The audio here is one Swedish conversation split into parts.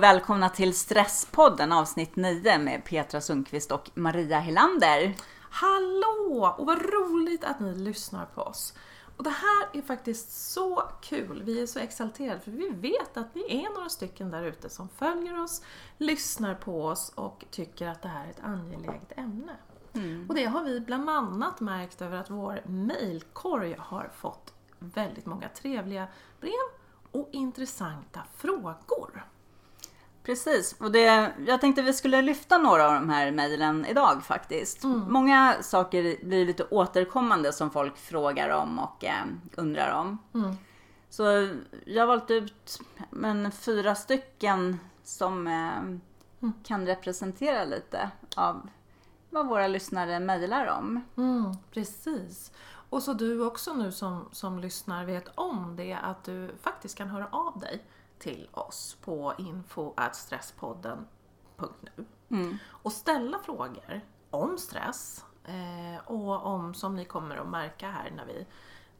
Och välkomna till Stresspodden avsnitt 9 med Petra Sundqvist och Maria Helander. Hallå! Och vad roligt att ni lyssnar på oss. Och det här är faktiskt så kul. Vi är så exalterade för vi vet att ni är några stycken där ute som följer oss, lyssnar på oss och tycker att det här är ett angeläget ämne. Mm. Och det har vi bland annat märkt över att vår mailkorg har fått väldigt många trevliga brev och intressanta frågor. Precis, och det, jag tänkte vi skulle lyfta några av de här mejlen idag faktiskt. Mm. Många saker blir lite återkommande som folk frågar om och eh, undrar om. Mm. Så jag har valt ut men, fyra stycken som eh, mm. kan representera lite av vad våra lyssnare mejlar om. Mm, precis. Och så du också nu som, som lyssnar vet om det att du faktiskt kan höra av dig till oss på info.stresspodden.nu mm. och ställa frågor om stress eh, och om, som ni kommer att märka här när vi,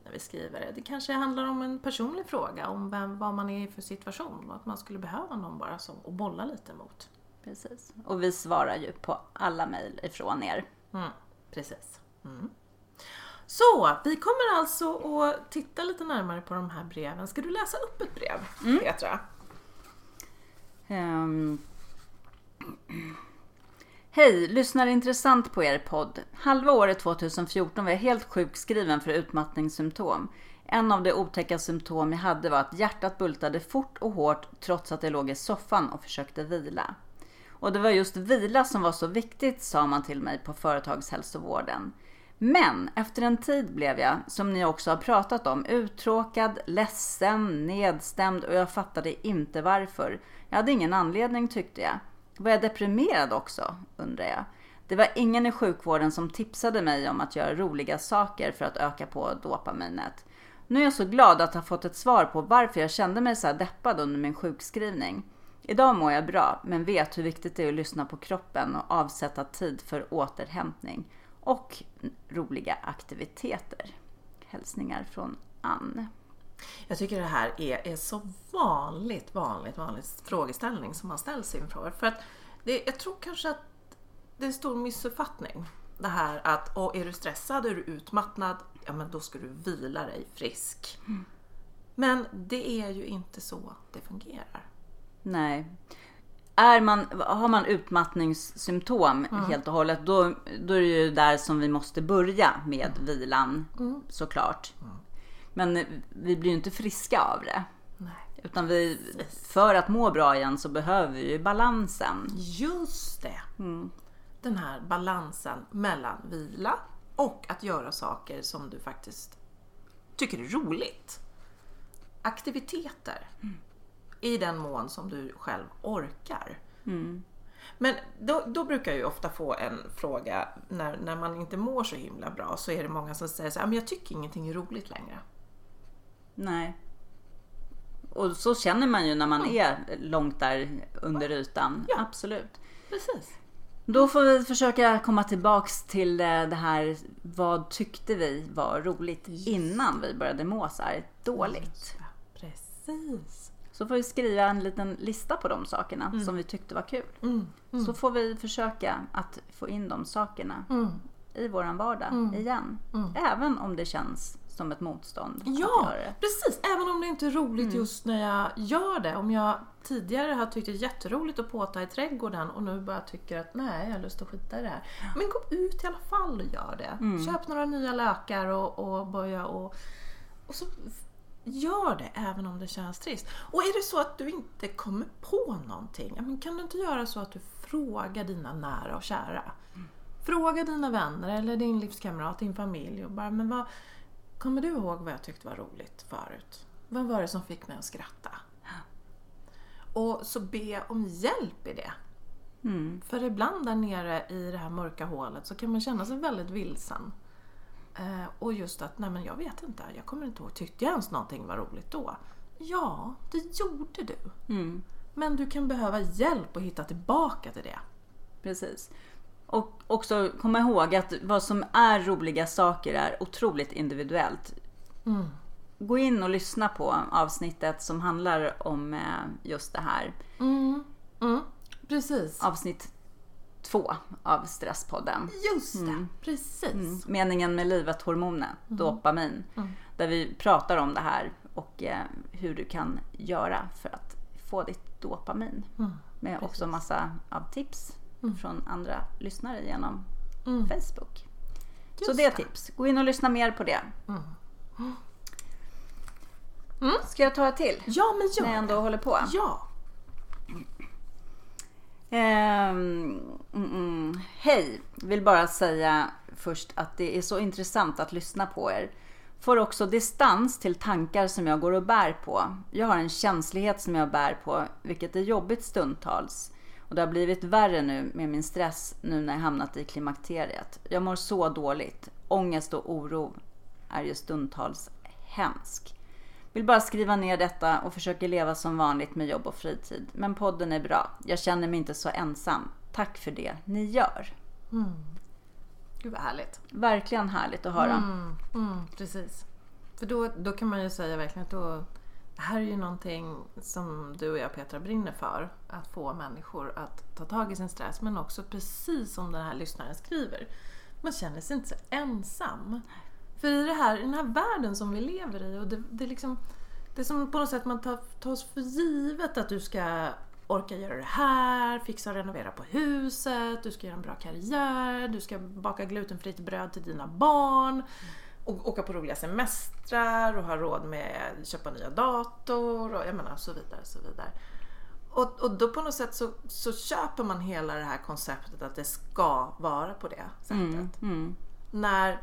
när vi skriver det, det kanske handlar om en personlig fråga om vem, vad man är i för situation och att man skulle behöva någon bara som, att bolla lite mot. Precis. Och vi svarar ju på alla mejl ifrån er. Mm, precis. Mm. Så, vi kommer alltså att titta lite närmare på de här breven. Ska du läsa upp ett brev, mm. Petra? Um. Hej! Lyssnar intressant på er podd. Halva året 2014 var jag helt sjukskriven för utmattningssymptom. En av de otäcka symptom jag hade var att hjärtat bultade fort och hårt trots att jag låg i soffan och försökte vila. Och det var just vila som var så viktigt sa man till mig på företagshälsovården. Men efter en tid blev jag, som ni också har pratat om, uttråkad, ledsen, nedstämd och jag fattade inte varför. Jag hade ingen anledning tyckte jag. Var jag deprimerad också, undrar jag. Det var ingen i sjukvården som tipsade mig om att göra roliga saker för att öka på dopaminet. Nu är jag så glad att ha fått ett svar på varför jag kände mig så här deppad under min sjukskrivning. Idag mår jag bra, men vet hur viktigt det är att lyssna på kroppen och avsätta tid för återhämtning och roliga aktiviteter. Hälsningar från Ann. Jag tycker det här är, är så vanligt, vanligt, vanligt frågeställning som man ställs inför. För att det, jag tror kanske att det är en stor missuppfattning. Det här att och är du stressad, är du utmattnad, ja men då ska du vila dig frisk. Mm. Men det är ju inte så det fungerar. Nej är man, har man utmattningssymptom mm. helt och hållet, då, då är det ju där som vi måste börja med mm. vilan mm. såklart. Mm. Men vi blir ju inte friska av det. Nej. Utan vi, för att må bra igen så behöver vi ju balansen. Just det! Mm. Den här balansen mellan vila och att göra saker som du faktiskt tycker är roligt. Aktiviteter. I den mån som du själv orkar. Mm. Men då, då, brukar jag ju ofta få en fråga när, när man inte mår så himla bra så är det många som säger så här, men jag tycker ingenting är roligt längre. Nej. Och så känner man ju när man mm. är långt där under ytan. Ja. Absolut. Precis. Då får vi försöka komma tillbaks till det här, vad tyckte vi var roligt Just. innan vi började må så här dåligt? Precis. Så får vi skriva en liten lista på de sakerna mm. som vi tyckte var kul. Mm. Mm. Så får vi försöka att få in de sakerna mm. i våran vardag mm. igen. Mm. Även om det känns som ett motstånd. Ja, precis. Även om det inte är roligt just när jag gör det. Om jag tidigare har tyckt det är jätteroligt att påta i trädgården och nu bara tycker att nej, jag har lust att skita i det här. Men gå ut i alla fall och gör det. Köp några nya lökar och, och börja och, och så Gör det även om det känns trist. Och är det så att du inte kommer på någonting, kan du inte göra så att du frågar dina nära och kära? Mm. Fråga dina vänner eller din livskamrat, din familj och bara, men vad, kommer du ihåg vad jag tyckte var roligt förut? Vad var det som fick mig att skratta? Och så be om hjälp i det. Mm. För ibland där nere i det här mörka hålet så kan man känna sig väldigt vilsen. Eh, och just att, nej men jag vet inte, jag kommer inte ihåg, tyckte jag ens någonting var roligt då? Ja, det gjorde du. Mm. Men du kan behöva hjälp att hitta tillbaka till det. Precis. Och också komma ihåg att vad som är roliga saker är otroligt individuellt. Mm. gå in och lyssna på avsnittet som handlar om eh, just det här. Mm. Mm. Precis. Avsnitt två av Stresspodden. Just det, precis. Meningen med livet, hormonet, dopamin. Där vi pratar om det här och eh, hur du kan göra för att få ditt dopamin. Med också massa av tips från andra lyssnare genom Facebook. Så Just det är tips. Gå in och lyssna mer på det. Ska jag ta ett till? Ja, men När jag gör ändå håller på. Ja. Ehm, mm, mm. Hej! Vill bara säga först att det är så intressant att lyssna på er. Får också distans till tankar som jag går och bär på. Jag har en känslighet som jag bär på, vilket är jobbigt stundtals. Och det har blivit värre nu med min stress nu när jag hamnat i klimakteriet. Jag mår så dåligt. Ångest och oro är ju stundtals hemsk. Vill bara skriva ner detta och försöker leva som vanligt med jobb och fritid. Men podden är bra. Jag känner mig inte så ensam. Tack för det ni gör. Gud vad härligt. Verkligen härligt att höra. Mm, mm, precis. För då, då kan man ju säga verkligen att då, det här är ju någonting som du och jag Petra brinner för. Att få människor att ta tag i sin stress men också precis som den här lyssnaren skriver. Man känner sig inte så ensam. För i, det här, i den här världen som vi lever i och det, det är liksom det är som på något sätt man tar, tar för givet att du ska orka göra det här, fixa och renovera på huset, du ska göra en bra karriär, du ska baka glutenfritt bröd till dina barn och åka på roliga semestrar och ha råd med att köpa nya dator och jag menar så vidare. Så vidare. Och, och då på något sätt så, så köper man hela det här konceptet att det ska vara på det sättet. Mm. När,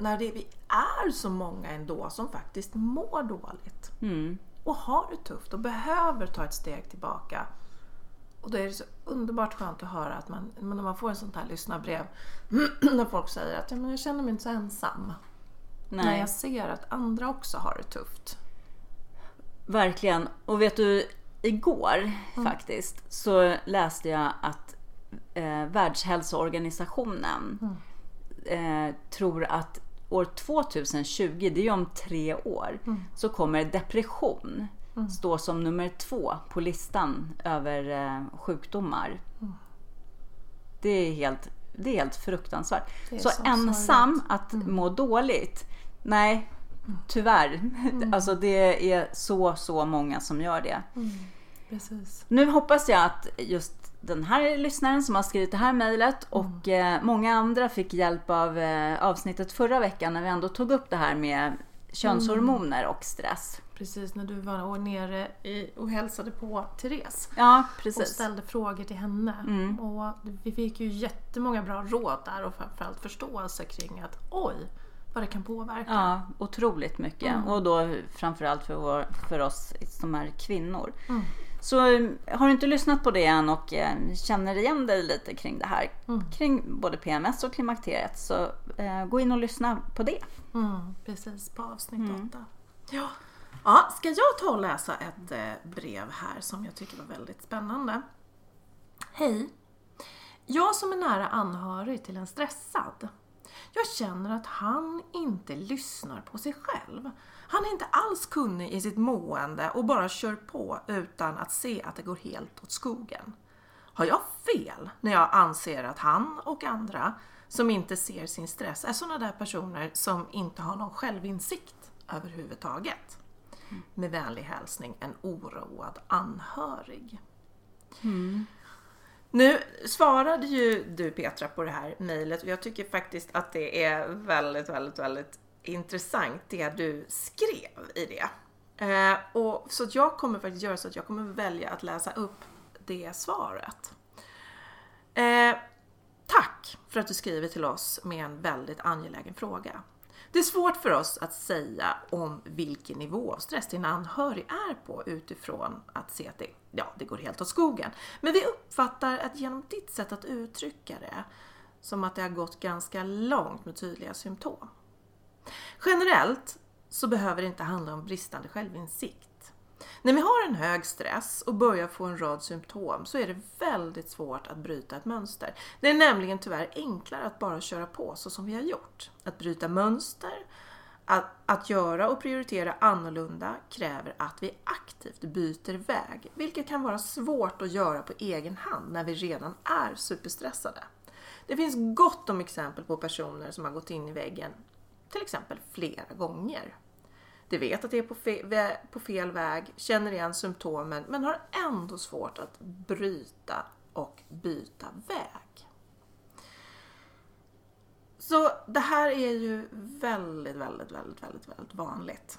när det, vi är så många ändå som faktiskt mår dåligt Mm. och har det tufft och behöver ta ett steg tillbaka. Och då är det så underbart skönt att höra att man, när man får en sånt här lyssnarbrev när folk säger att ja, men jag känner mig inte så ensam. När Nej, jag ser att andra också har det tufft. verkligen. Och vet du, igår Mm. faktiskt så läste jag att eh, Världshälsoorganisationen Mm. eh, tror att år 2020, det är ju om tre år, Mm. så kommer depression stå som nummer två på listan över eh, sjukdomar. Mm. Det är helt, det är helt fruktansvärt. Är Så, så ensam sorgligt. att må dåligt, nej, tyvärr. Alltså det är så, så många som gör det. Precis. Nu hoppas jag att just den här lyssnaren som har skrivit det här mejlet och eh, många andra fick hjälp av eh, avsnittet förra veckan när vi ändå tog upp det här med könshormoner och stress. Precis, när du var nere och hälsade på Therese. Ja, och precis. ställde frågor till henne. Och vi fick ju jättemånga bra råd där och framförallt förståelse kring att oj, vad det kan påverka. Ja, otroligt mycket. Och då framförallt för, vår, för oss som är kvinnor. Så eh, har du inte lyssnat på det än och eh, känner igen dig lite kring det här, kring både PMS och klimakteriet, så eh, gå in och lyssna på det. Mm, precis, på avsnitt åtta. Ja. ja, ska jag ta och läsa ett eh, brev här som jag tycker var väldigt spännande. Hej! Jag som är nära anhörig till en stressad. Jag känner att han inte lyssnar på sig själv. Han är inte alls kunnig i sitt mående och bara kör på utan att se att det går helt åt skogen. Har jag fel när jag anser att han och andra som inte ser sin stress är sådana där personer som inte har någon självinsikt överhuvudtaget? Med vänlig hälsning en oroad anhörig. Nu svarade ju du Petra på det här mejlet och jag tycker faktiskt att det är väldigt, väldigt, väldigt intressant det du skrev i det. Eh, och, så att jag kommer faktiskt göra så att jag kommer välja att läsa upp det svaret. Eh, tack för att du skriver till oss med en väldigt angelägen fråga. Det är svårt för oss att säga om vilken nivå av stress din anhörig är på utifrån att se att det, ja, det går helt åt skogen. Men vi uppfattar att genom ditt sätt att uttrycka det som att det har gått ganska långt med tydliga symptom. Generellt så behöver det inte handla om bristande självinsikt. När vi har en hög stress och börjar få en rad symptom så är det väldigt svårt att bryta ett mönster. Det är nämligen tyvärr enklare att bara köra på så som vi har gjort. Att bryta mönster att, att göra och prioritera annorlunda kräver att vi aktivt byter väg, vilket kan vara svårt att göra på egen hand när vi redan är superstressade. Det finns gott om exempel på personer som har gått in i väggen, till exempel flera gånger. De vet att de är på, fe på fel väg, känner igen symptomen men har ändå svårt att bryta och byta väg. Så det här är ju väldigt, väldigt, väldigt, väldigt, väldigt vanligt.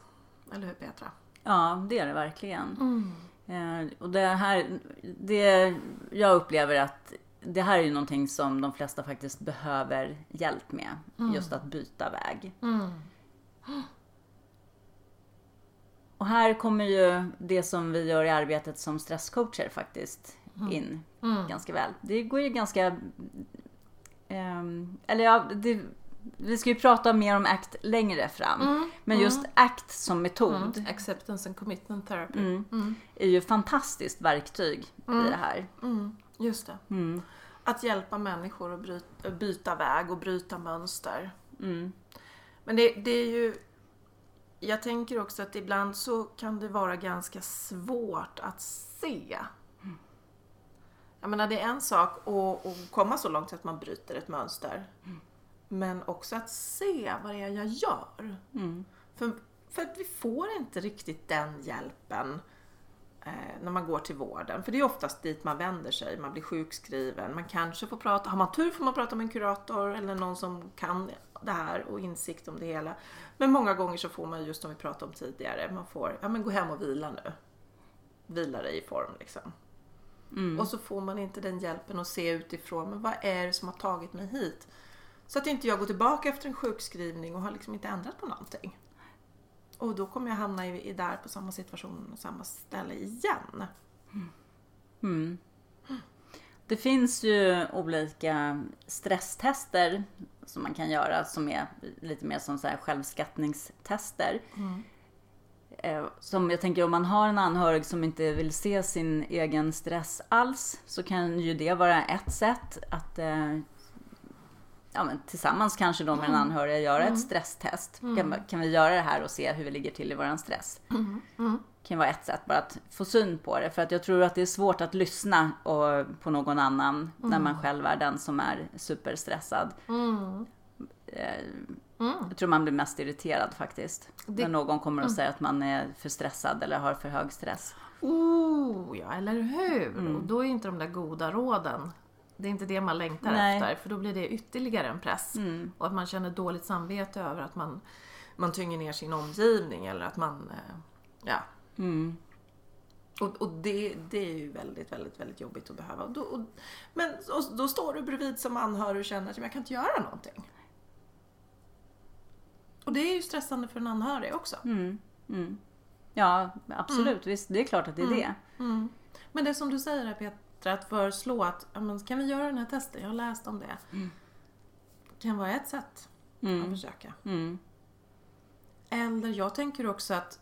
Eller hur Petra? Ja, det är det verkligen. Mm. Eh, och det här, det, jag upplever att det här är ju någonting som de flesta faktiskt behöver hjälp med. Mm. Just att byta väg. Mm. Och här kommer ju det som vi gör i arbetet som stresscoacher faktiskt mm. in mm. ganska väl. Det går ju ganska... Um, eller ja, det, vi ska ju prata mer om ACT längre fram. Mm, men mm. just ACT som metod. Mm. Acceptance and commitment therapy. Mm. Mm. Är ju fantastiskt verktyg i det här. Just det. Att hjälpa människor att bryta, byta väg och bryta mönster. Men det, det är ju jag tänker också att ibland så kan det vara ganska svårt att se. Jag menar det är en sak att, att komma så långt att man bryter ett mönster. Mm. Men också att se vad det är jag gör. Mm. För, för att vi får inte riktigt den hjälpen när man går till vården. För det är oftast dit man vänder sig. Man blir sjukskriven. Man kanske får prata, har man tur får man prata med en kurator eller någon som kan det här och insikt om det hela. Men många gånger så får man just som vi pratade om tidigare, man får, ja men gå hem och vila nu. Vila dig i form liksom. Mm. Och så får man inte den hjälpen att se utifrån, men vad är det som har tagit mig hit? Så att inte jag går tillbaka efter en sjukskrivning och har liksom inte ändrat på någonting. Och då kommer jag hamna i, i där på samma situation och samma ställe igen. Mm. Det finns ju olika stresstester som man kan göra som är lite mer som så här självskattningstester. Mm. Eh, som jag tänker om man har en anhörig som inte vill se sin egen stress alls så kan ju det vara ett sätt att eh, ja, men tillsammans kanske då med mm. anhöriga göra mm. ett stresstest. Mm. Kan, kan, vi göra det här och se hur vi ligger till i våran stress? Mm. Mm. kan vara ett sätt bara att få syn på det. För att jag tror att det är svårt att lyssna och, på någon annan när man mm. själv är den som är superstressad. Eh, jag tror man blir mest irriterad faktiskt. Det... När någon kommer och säger att man är för stressad eller har för hög stress. Oh, ja eller hur! Och då är inte de där goda råden det är inte det man längtar Nej. efter för då blir det ytterligare en press. Mm. Och att man känner dåligt samvete över att man, man tynger ner sin omgivning eller att man, eh, ja. Mm. Och, och det, det är ju väldigt, väldigt, väldigt jobbigt att behöva. Och då, och, men och då står du bredvid som anhörig och känner att jag kan inte göra någonting. Och det är ju stressande för en anhörig också. Mm. Mm. Ja, absolut. Mm. Visst, det är klart att det är mm. det. Men det som du säger här Peter, bättre att föreslå att kan vi göra den här testen? Jag har läst om det. Mm. kan vara ett sätt mm. att försöka. Mm. Eller jag tänker också att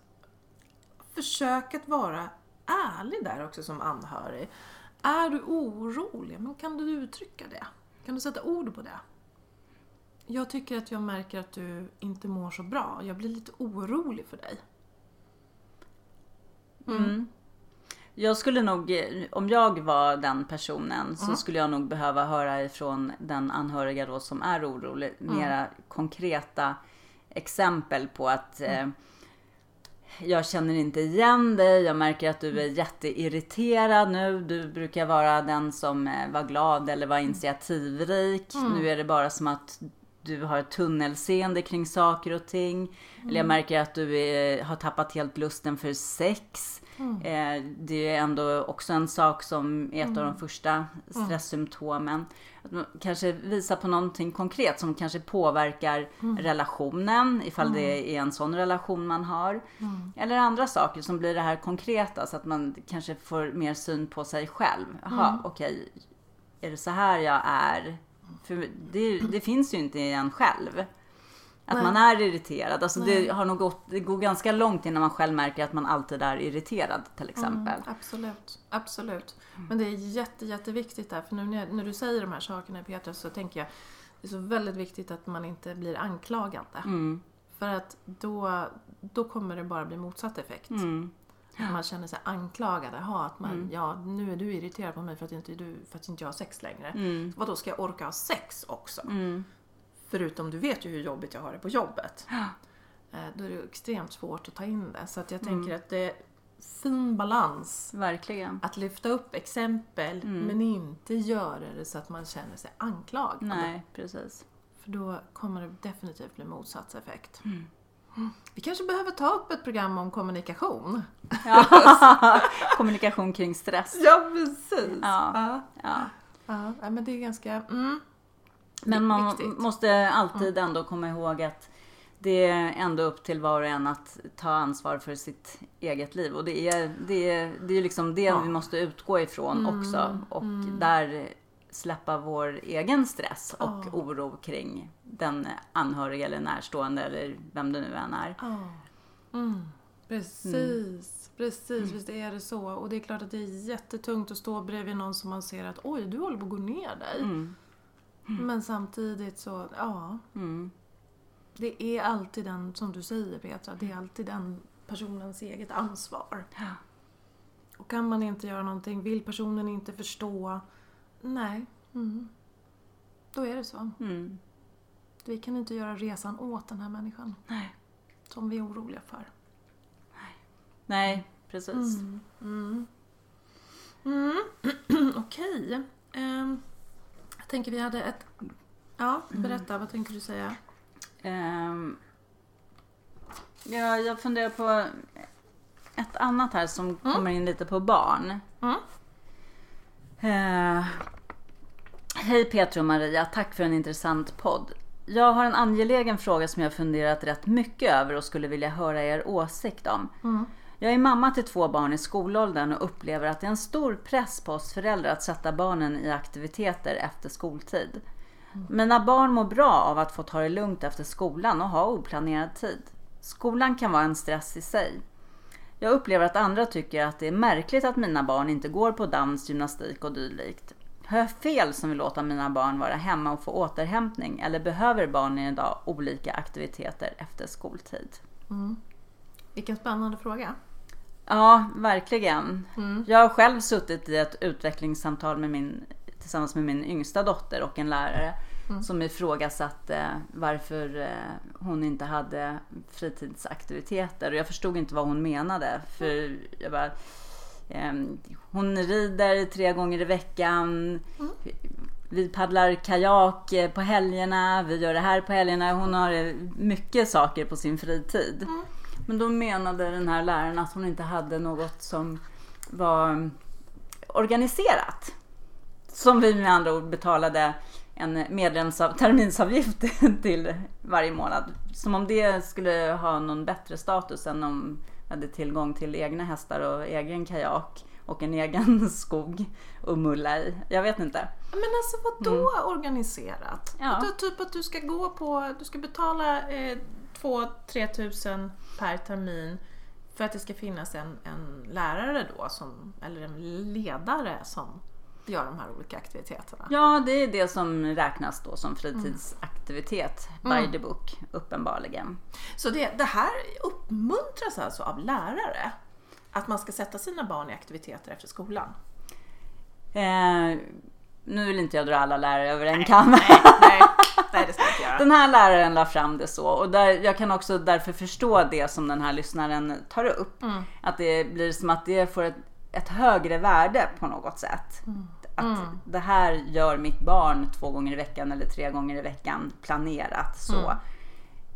försök att vara ärlig där också som anhörig. Är du orolig? Men kan du uttrycka det? Kan du sätta ord på det? Jag tycker att jag märker att du inte mår så bra. Jag blir lite orolig för dig. Mm. Jag skulle nog, om jag var den personen, så mm. skulle jag nog behöva höra ifrån den anhöriga då som är orolig, mm. mera konkreta exempel på att mm. eh, jag känner inte igen dig, jag märker att du är mm. jätteirriterad nu, du brukar vara den som eh, var glad eller var initiativrik. Mm. Nu är det bara som att du har ett tunnelseende kring saker och ting. Eller jag mm. märker att du är, har tappat helt lusten för sex. Mm. Eh, det är ändå också en sak som är ett mm. av de mm. första mm. stresssymptomen. Att man kanske visa på någonting konkret som kanske påverkar mm. relationen, ifall det är en sån relation man har. Eller andra saker som blir det här konkreta så att man kanske får mer syn på sig själv. Jaha, okej, okay, är det så här jag är? För det, det finns ju inte i en själv. Att Nej. man är irriterad. Alltså det, har nog gått, det går ganska långt innan man själv märker att man alltid är irriterad till exempel. Mm, absolut, absolut. Men det är jätte, jätteviktigt där. För nu när, när, du säger de här sakerna Petra så tänker jag det är så väldigt viktigt att man inte blir anklagande. Mm. För att då, då kommer det bara bli motsatt effekt. Mm. Man känner sig anklagad. Jaha, att man, ja, nu är du irriterad på mig för att inte, du, för att inte jag har sex längre. Mm. Vad då ska jag orka ha sex också? Mm. Förutom du vet ju hur jobbigt jag har det på jobbet. Eh, Då är det extremt svårt att ta in det. Så att jag Mm. tänker att det är fin balans. Verkligen. Att lyfta upp exempel Mm. men inte göra det så att man känner sig anklagad. Nej, precis. För då kommer det definitivt bli motsatseffekt. Mm. Vi kanske behöver ta upp ett program om kommunikation. Ja. Kommunikation kring stress. Ja, precis. Ja. Ja, Ja. ja. ja men det är ganska... Mm. Men man Viktigt. måste alltid ändå komma ihåg att det är ändå upp till var och en att ta ansvar för sitt eget liv. Och det är, det är, det är liksom det Ja. vi måste utgå ifrån också. Och där släppa vår egen stress och Ja. oro kring den anhöriga eller närstående eller vem det nu än är. Ja. Mm. Precis, precis. Visst är det så. Och det är klart att det är jättetungt att stå bredvid någon som man ser att oj, du håller på att gå ner dig. Mm. Men samtidigt så, ja. Mm. Det är alltid den, som du säger Petra, det är alltid den personens eget ansvar. Ja. Och kan man inte göra någonting, vill personen inte förstå, nej. Mm. Då är det så. Mm. Vi kan inte göra resan åt den här människan. Nej. Som vi är oroliga för. Nej, precis. Mm. Mm. Mm. Okej. Ehm, tänker vi hade ett... Ja, berätta. Vad tänker du säga? Ehm, ja, jag funderar på ett annat här som kommer in lite på barn. Mm. Eh, Hej Petra och Maria, tack för en intressant podd. Jag har en angelägen fråga som jag funderat rätt mycket över och skulle vilja höra er åsikt om. Mm. Jag är mamma till två barn i skolåldern och upplever att det är en stor press på oss föräldrar att sätta barnen i aktiviteter efter skoltid. Mina barn mår bra av att få ta det lugnt efter skolan och ha oplanerad tid. Skolan kan vara en stress i sig. Jag upplever att andra tycker att det är märkligt att mina barn inte går på dans, gymnastik och dylikt. Har jag fel som vill låta mina barn vara hemma och få återhämtning eller behöver barnen idag olika aktiviteter efter skoltid? Mm. Vilken spännande fråga. Ja, verkligen. Mm. Jag har själv suttit i ett utvecklingssamtal med min, tillsammans med min yngsta dotter och en lärare som ifrågasatte varför eh, hon inte hade fritidsaktiviteter. Och jag förstod inte vad hon menade. För jag bara, ehm, hon rider tre gånger i veckan. Vi paddlar kajak eh, på helgerna. Vi gör det här på helgerna. Hon har eh, mycket saker på sin fritid. Men då menade den här läraren att hon inte hade något som var organiserat. Som vi med andra ord betalade en medlemsav, terminsavgift till varje månad. Som om det skulle ha någon bättre status än om vi hade tillgång till egna hästar och egen kajak och en egen skog att mulla i. Jag vet inte. Men alltså vad då organiserat? Mm. Ja. Typ att du ska gå på, du ska betala eh, 2-3 tusen per termin för att det ska finnas en, en lärare då, som, eller en ledare som gör de här olika aktiviteterna. Ja, det är det som räknas då som fritidsaktivitet by the book, uppenbarligen. Så det, det här uppmuntras alltså av lärare? Att man ska sätta sina barn i aktiviteter efter skolan? Eh, nu vill inte jag dra alla lärare över en kam. Nej, nej, nej det ska jag inte göra. Den här läraren la fram det så och där, jag kan också därför förstå det som den här lyssnaren tar upp. Mm. Att det blir som att det får ett, ett högre värde på något sätt. Att Mm. det här gör mitt barn två gånger i veckan eller tre gånger i veckan planerat så. Mm.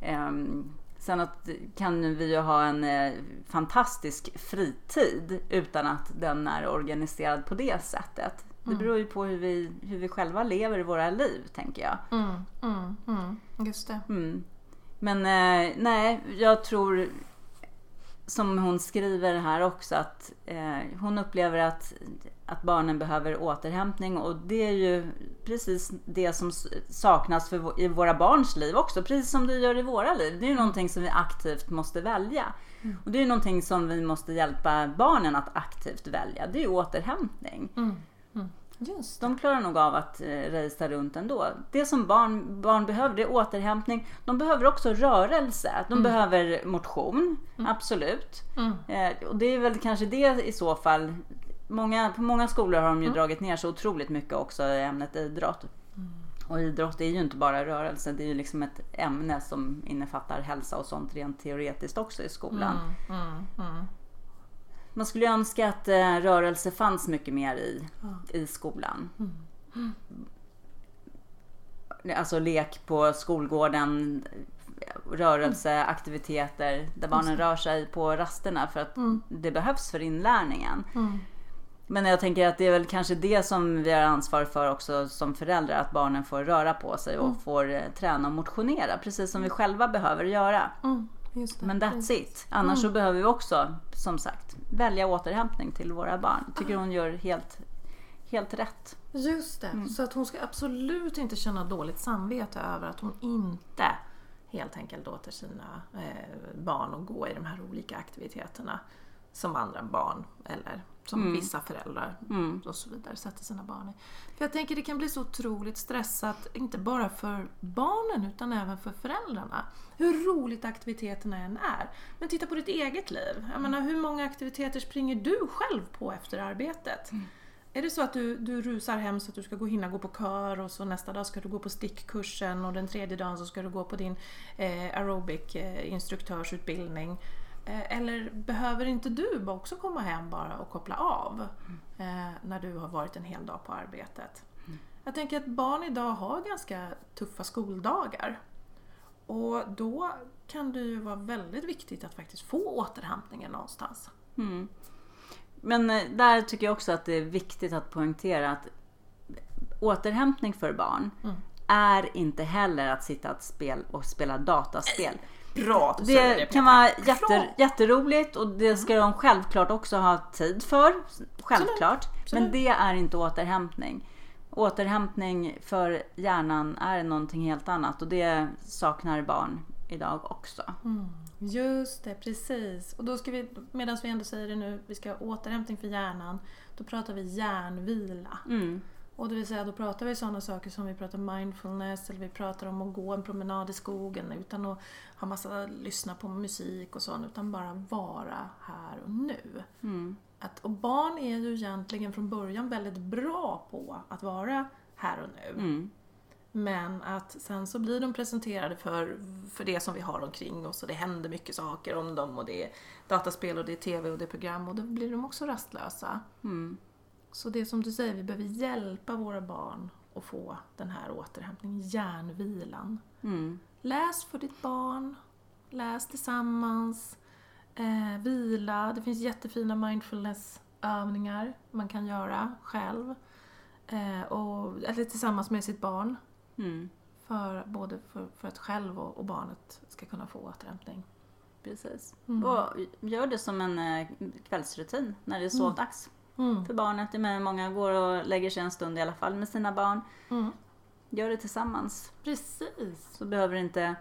Ehm, sen att, kan vi ju ha en eh, fantastisk fritid utan att den är organiserad på det sättet. Mm. Det beror ju på hur vi, hur vi själva lever våra liv, tänker jag. Mm, mm, mm. Just det. Mm. Men eh, nej, jag tror som hon skriver här också att eh, hon upplever att, att barnen behöver återhämtning och det är ju precis det som saknas för, i våra barns liv också, precis som det gör i våra liv. Det är ju någonting som vi aktivt måste välja. Och det är ju någonting som vi måste hjälpa barnen att aktivt välja, det är ju återhämtning. Mm. Mm. Just De klarar nog av att eh, rejsa runt ändå. Det som barn, barn behöver det är återhämtning. De behöver också rörelse. De behöver motion, absolut. Mm. Eh, och det är väl kanske det i så fall. Många, på många skolor har de ju dragit ner så otroligt mycket också i ämnet idrott. Och idrott är ju inte bara rörelse, det är ju liksom ett ämne som innefattar hälsa och sånt rent teoretiskt också i skolan. Mm, mm, mm. Man skulle ju önska att eh, rörelse fanns mycket mer i, i skolan. Alltså lek på skolgården, rörelseaktiviteter där barnen rör sig på rasterna för att det behövs för inlärningen. Mm. Men jag tänker att det är väl kanske det som vi har ansvar för också som föräldrar, att barnen får röra på sig och får eh, träna och motionera, precis som vi själva behöver göra. Mm. Det. Men that's it. Annars så behöver vi också, som sagt, välja återhämtning till våra barn. Tycker hon gör helt, helt rätt. Just det. Så att hon ska absolut inte känna dåligt samvete över att hon inte helt enkelt låter sina eh, barn att gå i de här olika aktiviteterna som andra barn eller som vissa föräldrar och så vidare sätter sina barn i. För jag tänker det kan bli så otroligt stressat, inte bara för barnen utan även för föräldrarna. Hur roligt aktiviteterna än är. Men titta på ditt eget liv. Jag menar, hur många aktiviteter springer du själv på efter arbetet? Är det så att du, du rusar hem så att du ska gå, hinna gå på kör och så nästa dag ska du gå på stickkursen och den tredje dagen så ska du gå på din eh, aerobic eh, instruktörsutbildning. Eh, eller behöver inte du också komma hem bara och koppla av eh, när du har varit en hel dag på arbetet? Jag tänker att barn idag har ganska tuffa skoldagar. Och då kan det ju vara väldigt viktigt att faktiskt få återhämtningen någonstans. Mm. Men eh, där tycker jag också att det är viktigt att poängtera att återhämtning för barn är inte heller att sitta och spela dataspel. Bra att du Det kan vara jätte, Klart. jätteroligt och det ska de självklart också ha tid för. Självklart. Men det är inte återhämtning. Återhämtning för hjärnan är någonting helt annat och det saknar barn idag också. Just det, precis. Och då ska vi, medan vi ändå säger det nu, vi ska ha återhämtning för hjärnan. Då pratar vi hjärnvila. Mm. Och det vill säga, då pratar vi sådana saker som vi pratar mindfulness eller vi pratar om att gå en promenad i skogen utan att ha massa, lyssna på musik och sånt, utan bara vara här och nu. Mm. Att, och barn är ju egentligen från början väldigt bra på att vara här och nu. Mm. Men att sen så blir de presenterade för, för det som vi har omkring oss och det händer mycket saker om dem och det är dataspel och det är TV och det är program och då blir de också rastlösa. Mm. Så det är som du säger, vi behöver hjälpa våra barn att få den här återhämtningen, hjärnvilan. Mm. Läs för ditt barn, läs tillsammans, eh, vila. Det finns jättefina mindfulnessövningar man kan göra själv. Eh, och, eller tillsammans med sitt barn. Mm. För, både för, för att själv och, och barnet ska kunna få återhämtning. Precis. Mm. Och gör det som en eh, kvällsrutin när det är sovdags. Mm. För barnet, menar, många går och lägger sig en stund i alla fall med sina barn. Mm. Gör det tillsammans. Precis. Så behöver det inte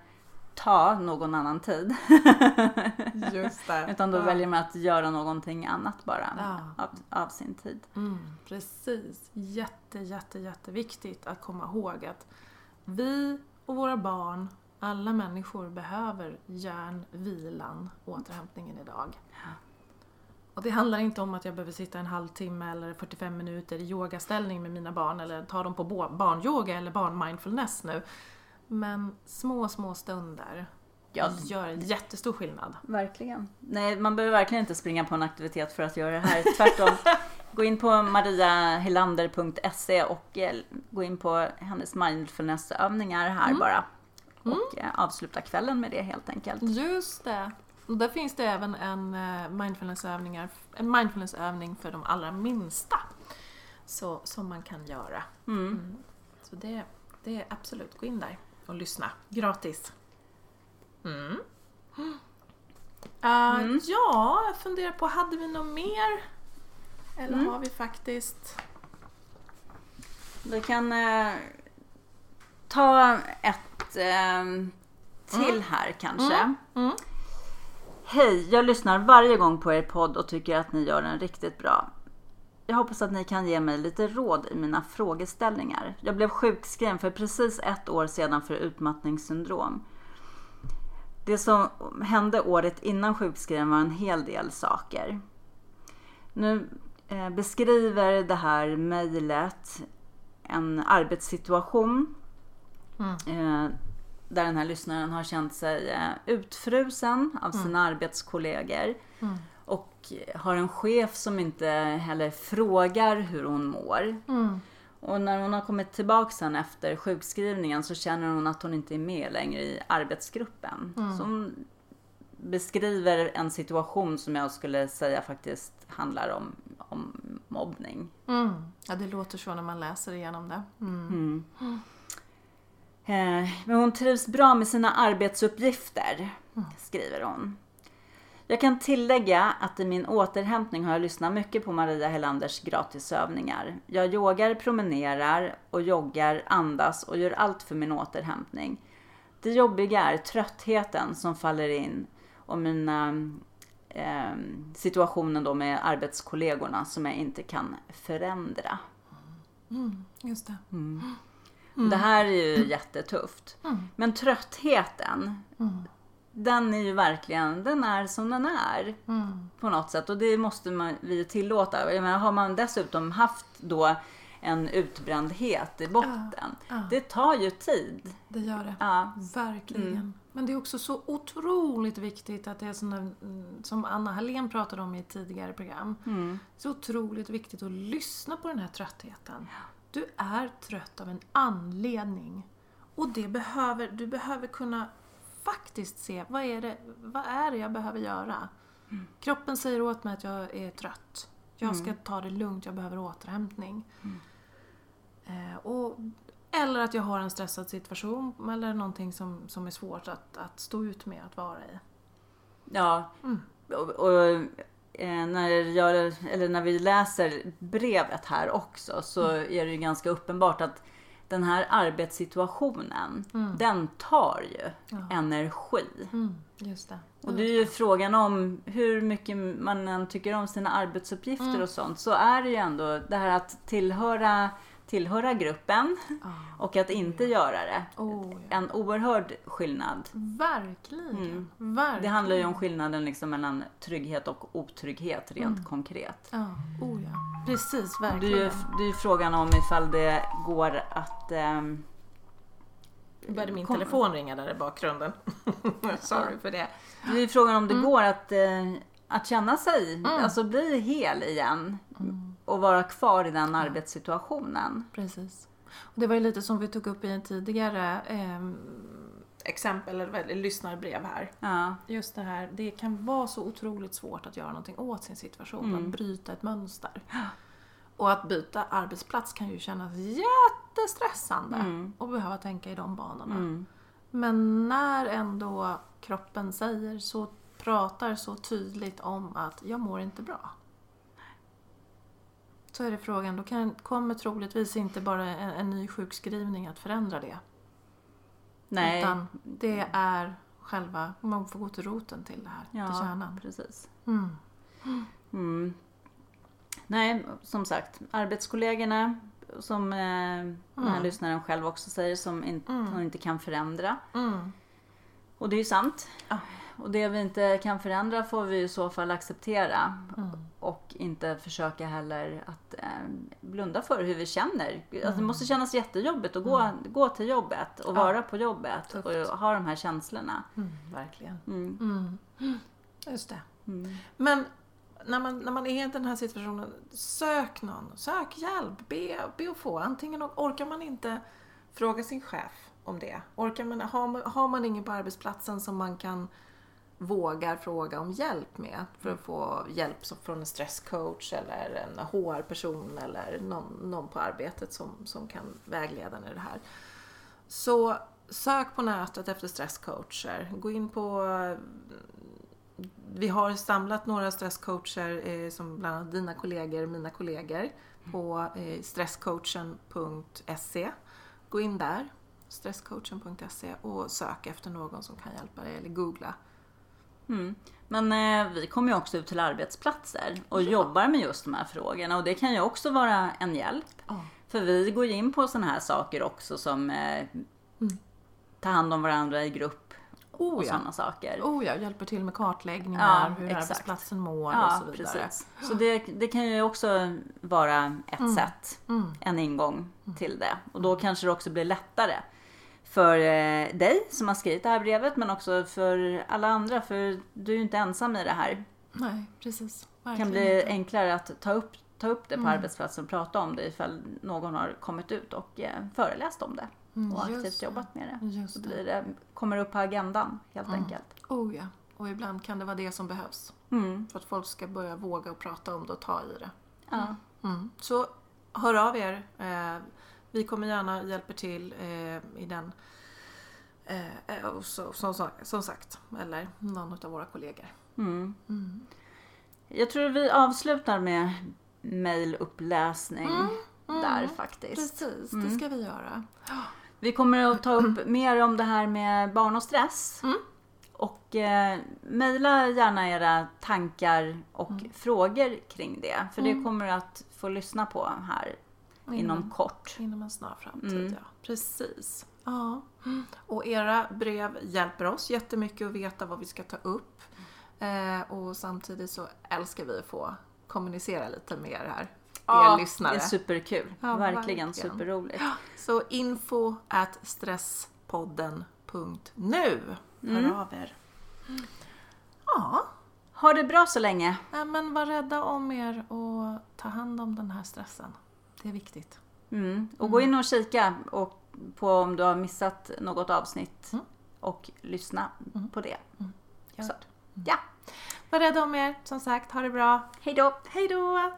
ta någon annan tid. Just det. Utan då Ja. väljer man att göra någonting annat bara Ja. av, av sin tid. Mm, precis. Jätte, jätte, jätteviktigt att komma ihåg att vi och våra barn, alla människor behöver hjärnvilan, återhämtningen idag. Och det handlar inte om att jag behöver sitta en halvtimme eller 45 minuter i yogaställning med mina barn eller ta dem på barnyoga eller barnmindfulness nu. Men små, små stunder Ja. gör en jättestor skillnad. Verkligen. Nej, man behöver verkligen inte springa på en aktivitet för att göra det här. Tvärtom. gå in på mariahelander.se och eh, gå in på hennes mindfulnessövningar här bara. Och eh, avsluta kvällen med det helt enkelt. Just det. Och där finns det även en eh, mindfulnessövningar, en mindfulnessövning för de allra minsta. Så, som man kan göra. Mm. Så det, det är absolut, gå in där och lyssna. Gratis. Mm. Mm. Ja, jag funderar på, hade vi något mer? Eller Mm. har vi faktiskt... Vi kan eh, ta ett eh, till här kanske. Hej, jag lyssnar varje gång på er podd och tycker att ni gör den riktigt bra. Jag hoppas att ni kan ge mig lite råd i mina frågeställningar. Jag blev sjukskriven för precis ett år sedan för utmattningssyndrom. Det som hände året innan sjukskrivningen var en hel del saker. Nu eh, beskriver det här mejlet en arbetssituation Mm. Där den här lyssnaren har känt sig eh, utfrusen av sina arbetskollegor Mm. och har en chef som inte heller frågar hur hon mår. Mm. Och när hon har kommit tillbaka sen efter sjukskrivningen så känner hon att hon inte är med längre i arbetsgruppen. Så hon beskriver en situation som jag skulle säga faktiskt handlar om, om mobbning. Mm. Ja, det låter så när man läser igenom det. Mm. Eh, Men hon trivs bra med sina arbetsuppgifter, skriver hon. Jag kan tillägga att i min återhämtning har jag lyssnat mycket på Maria Helanders gratisövningar. Jag yogar, promenerar och joggar, andas och gör allt för min återhämtning. Det jobbiga är tröttheten som faller in och mina eh, situationen då med arbetskollegorna som jag inte kan förändra. Mm. Just det. Det här är ju jättetufft. Men tröttheten, den är ju verkligen, den är som den är. Mm. På något sätt. Och det måste man, vi tillåta. Jag menar, har man dessutom haft då en utbrändhet i botten. ja. Det tar ju tid. Det gör det. Ja. Verkligen. Men det är också så otroligt viktigt att det är såna, mm, som Anna Hallén pratade om i ett tidigare program. Så otroligt viktigt att lyssna på den här tröttheten. Du är trött av en anledning. Och det behöver, du behöver kunna faktiskt se, vad är, det, vad är det jag behöver göra? Kroppen säger åt mig att jag är trött. Jag ska ta det lugnt, jag behöver återhämtning. Eh, och, eller att jag har en stressad situation eller någonting som, som är svårt att, att stå ut med att vara i. Ja. Mm. Och, och när, jag, eller när vi läser brevet här också så Mm. är det ju ganska uppenbart att den här arbetssituationen, den tar ju Mm. Ja. energi. Mm, just det. Och det är ju frågan om hur mycket man än tycker om sina arbetsuppgifter Mm. och sånt så är det ju ändå det här att tillhöra, tillhöra gruppen Ja. och att inte göra det. Oh, ja. En oerhörd skillnad. Verkligen. Mm. Verkligen. Det handlar ju om skillnaden liksom mellan trygghet och otrygghet rent Mm. konkret. Ja, oh ja. Precis, Det är, verkligen. ju, det är ju frågan om ifall det går att... ehm, Nu började min kom- telefon ringa där i bakgrunden. Sorry för det. Det är ju frågan om det Mm. går att, eh, att känna sig, alltså bli hel igen. Mm. Och vara kvar i den arbetssituationen. Precis. Och det var ju lite som vi tog upp i en tidigare ehm, exempel, eller lyssnarbrev här. Ja. Just det här, det kan vara så otroligt svårt att göra någonting åt sin situation, att bryta ett mönster. Och att byta arbetsplats kan ju kännas jättestressande Mm. och behöva tänka i de banorna. Mm. Men när ändå kroppen säger så, pratar så tydligt om att jag mår inte bra. Så är det frågan, då kan, kommer troligtvis inte bara en, en ny sjukskrivning att förändra det. Nej. Utan det är själva, man får gå till roten till det här, till Ja, kärnan. precis. Mm. Mm. Nej, som sagt, arbetskollegorna som eh, den här Mm. lyssnaren själv också säger som inte, Mm. hon inte kan förändra. Mm. Och det är ju sant. Och det vi inte kan förändra får vi i så fall acceptera. Mm. Och inte försöka heller att eh, blunda för hur vi känner. Alltså, Mm. det måste kännas jättejobbigt att gå, gå till jobbet och Ja. vara på jobbet Tufft. och ha de här känslorna. Mm. Verkligen. Mm. Mm. Just det. Mm. Men när man, när man är i den här situationen, sök någon. Sök hjälp. Be, be att få. Antingen orkar man inte fråga sin chef om det. Orkar man, har, man, har man ingen på arbetsplatsen som man kan vågar fråga om hjälp med för att få hjälp från en stresscoach eller en HR-person eller någon, någon på arbetet som, som kan vägleda en i det här. Så sök på nätet efter stresscoacher. Gå in på vi har samlat några stresscoacher eh, som bland annat dina kollegor, mina kollegor på eh, stresscoachen.se. Gå in där, stresscoachen.se och sök efter någon som kan hjälpa dig eller googla. Mm. Men eh, vi kommer ju också ut till arbetsplatser och jobbar med just de här frågorna och det kan ju också vara en hjälp. Ja. För vi går in på sådana här saker också som eh, ta hand om varandra i grupp Oh och ja. sådana saker. Oh ja, hjälper till med kartläggningar, Ja, hur exakt. arbetsplatsen mår och Ja, så vidare. precis. Så det, det kan ju också vara ett sätt, Mm. en ingång till det. Och då kanske det också blir lättare för eh, dig som har skrivit det här brevet men också för alla andra för du är ju inte ensam i det här. Nej, precis. Det kan bli enklare att ta upp, ta upp det på Mm. arbetsplatsen och prata om det ifall någon har kommit ut och eh, föreläst om det Mm, och just aktivt det. jobbat med det. Just Så blir det, kommer upp på agendan helt Mm. enkelt. Oh ja, och ibland kan det vara det som behövs. Mm. För att folk ska börja våga och prata om det och ta i det. Ja. Mm. Så hör av er. Vi kommer gärna hjälpa till eh, i den. Eh, eh, och så, som, som, sagt, eller någon av våra kollegor. Mm. Mm. Jag tror vi avslutar med mejluppläsning Mm. där faktiskt. Precis, det Mm. ska vi göra. Vi kommer att ta upp mer om det här med barn och stress. Mm. Och eh, mejla gärna era tankar och Mm. frågor kring det. För det kommer att få lyssna på här Mm. inom kort. Inom en snar framtid, Mm. ja. Precis. Ja. Och era brev hjälper oss jättemycket att veta vad vi ska ta upp. Eh, och samtidigt så älskar vi att få kommunicera lite med er här. er lyssnare. det är superkul. Ja, verkligen, verkligen. superroligt. Så info at stresspodden.nu. Hör Mm. av er. Ja, Ha det bra så länge. nej, men var rädda om er och ta hand om den här stressen. Det är viktigt. Mm. Och gå mm. in och kika och på om du har missat något avsnitt mm. och lyssna mm. på det. Så. Ja. Var rädda om er, som sagt. Ha det bra. Hej då. Hej då.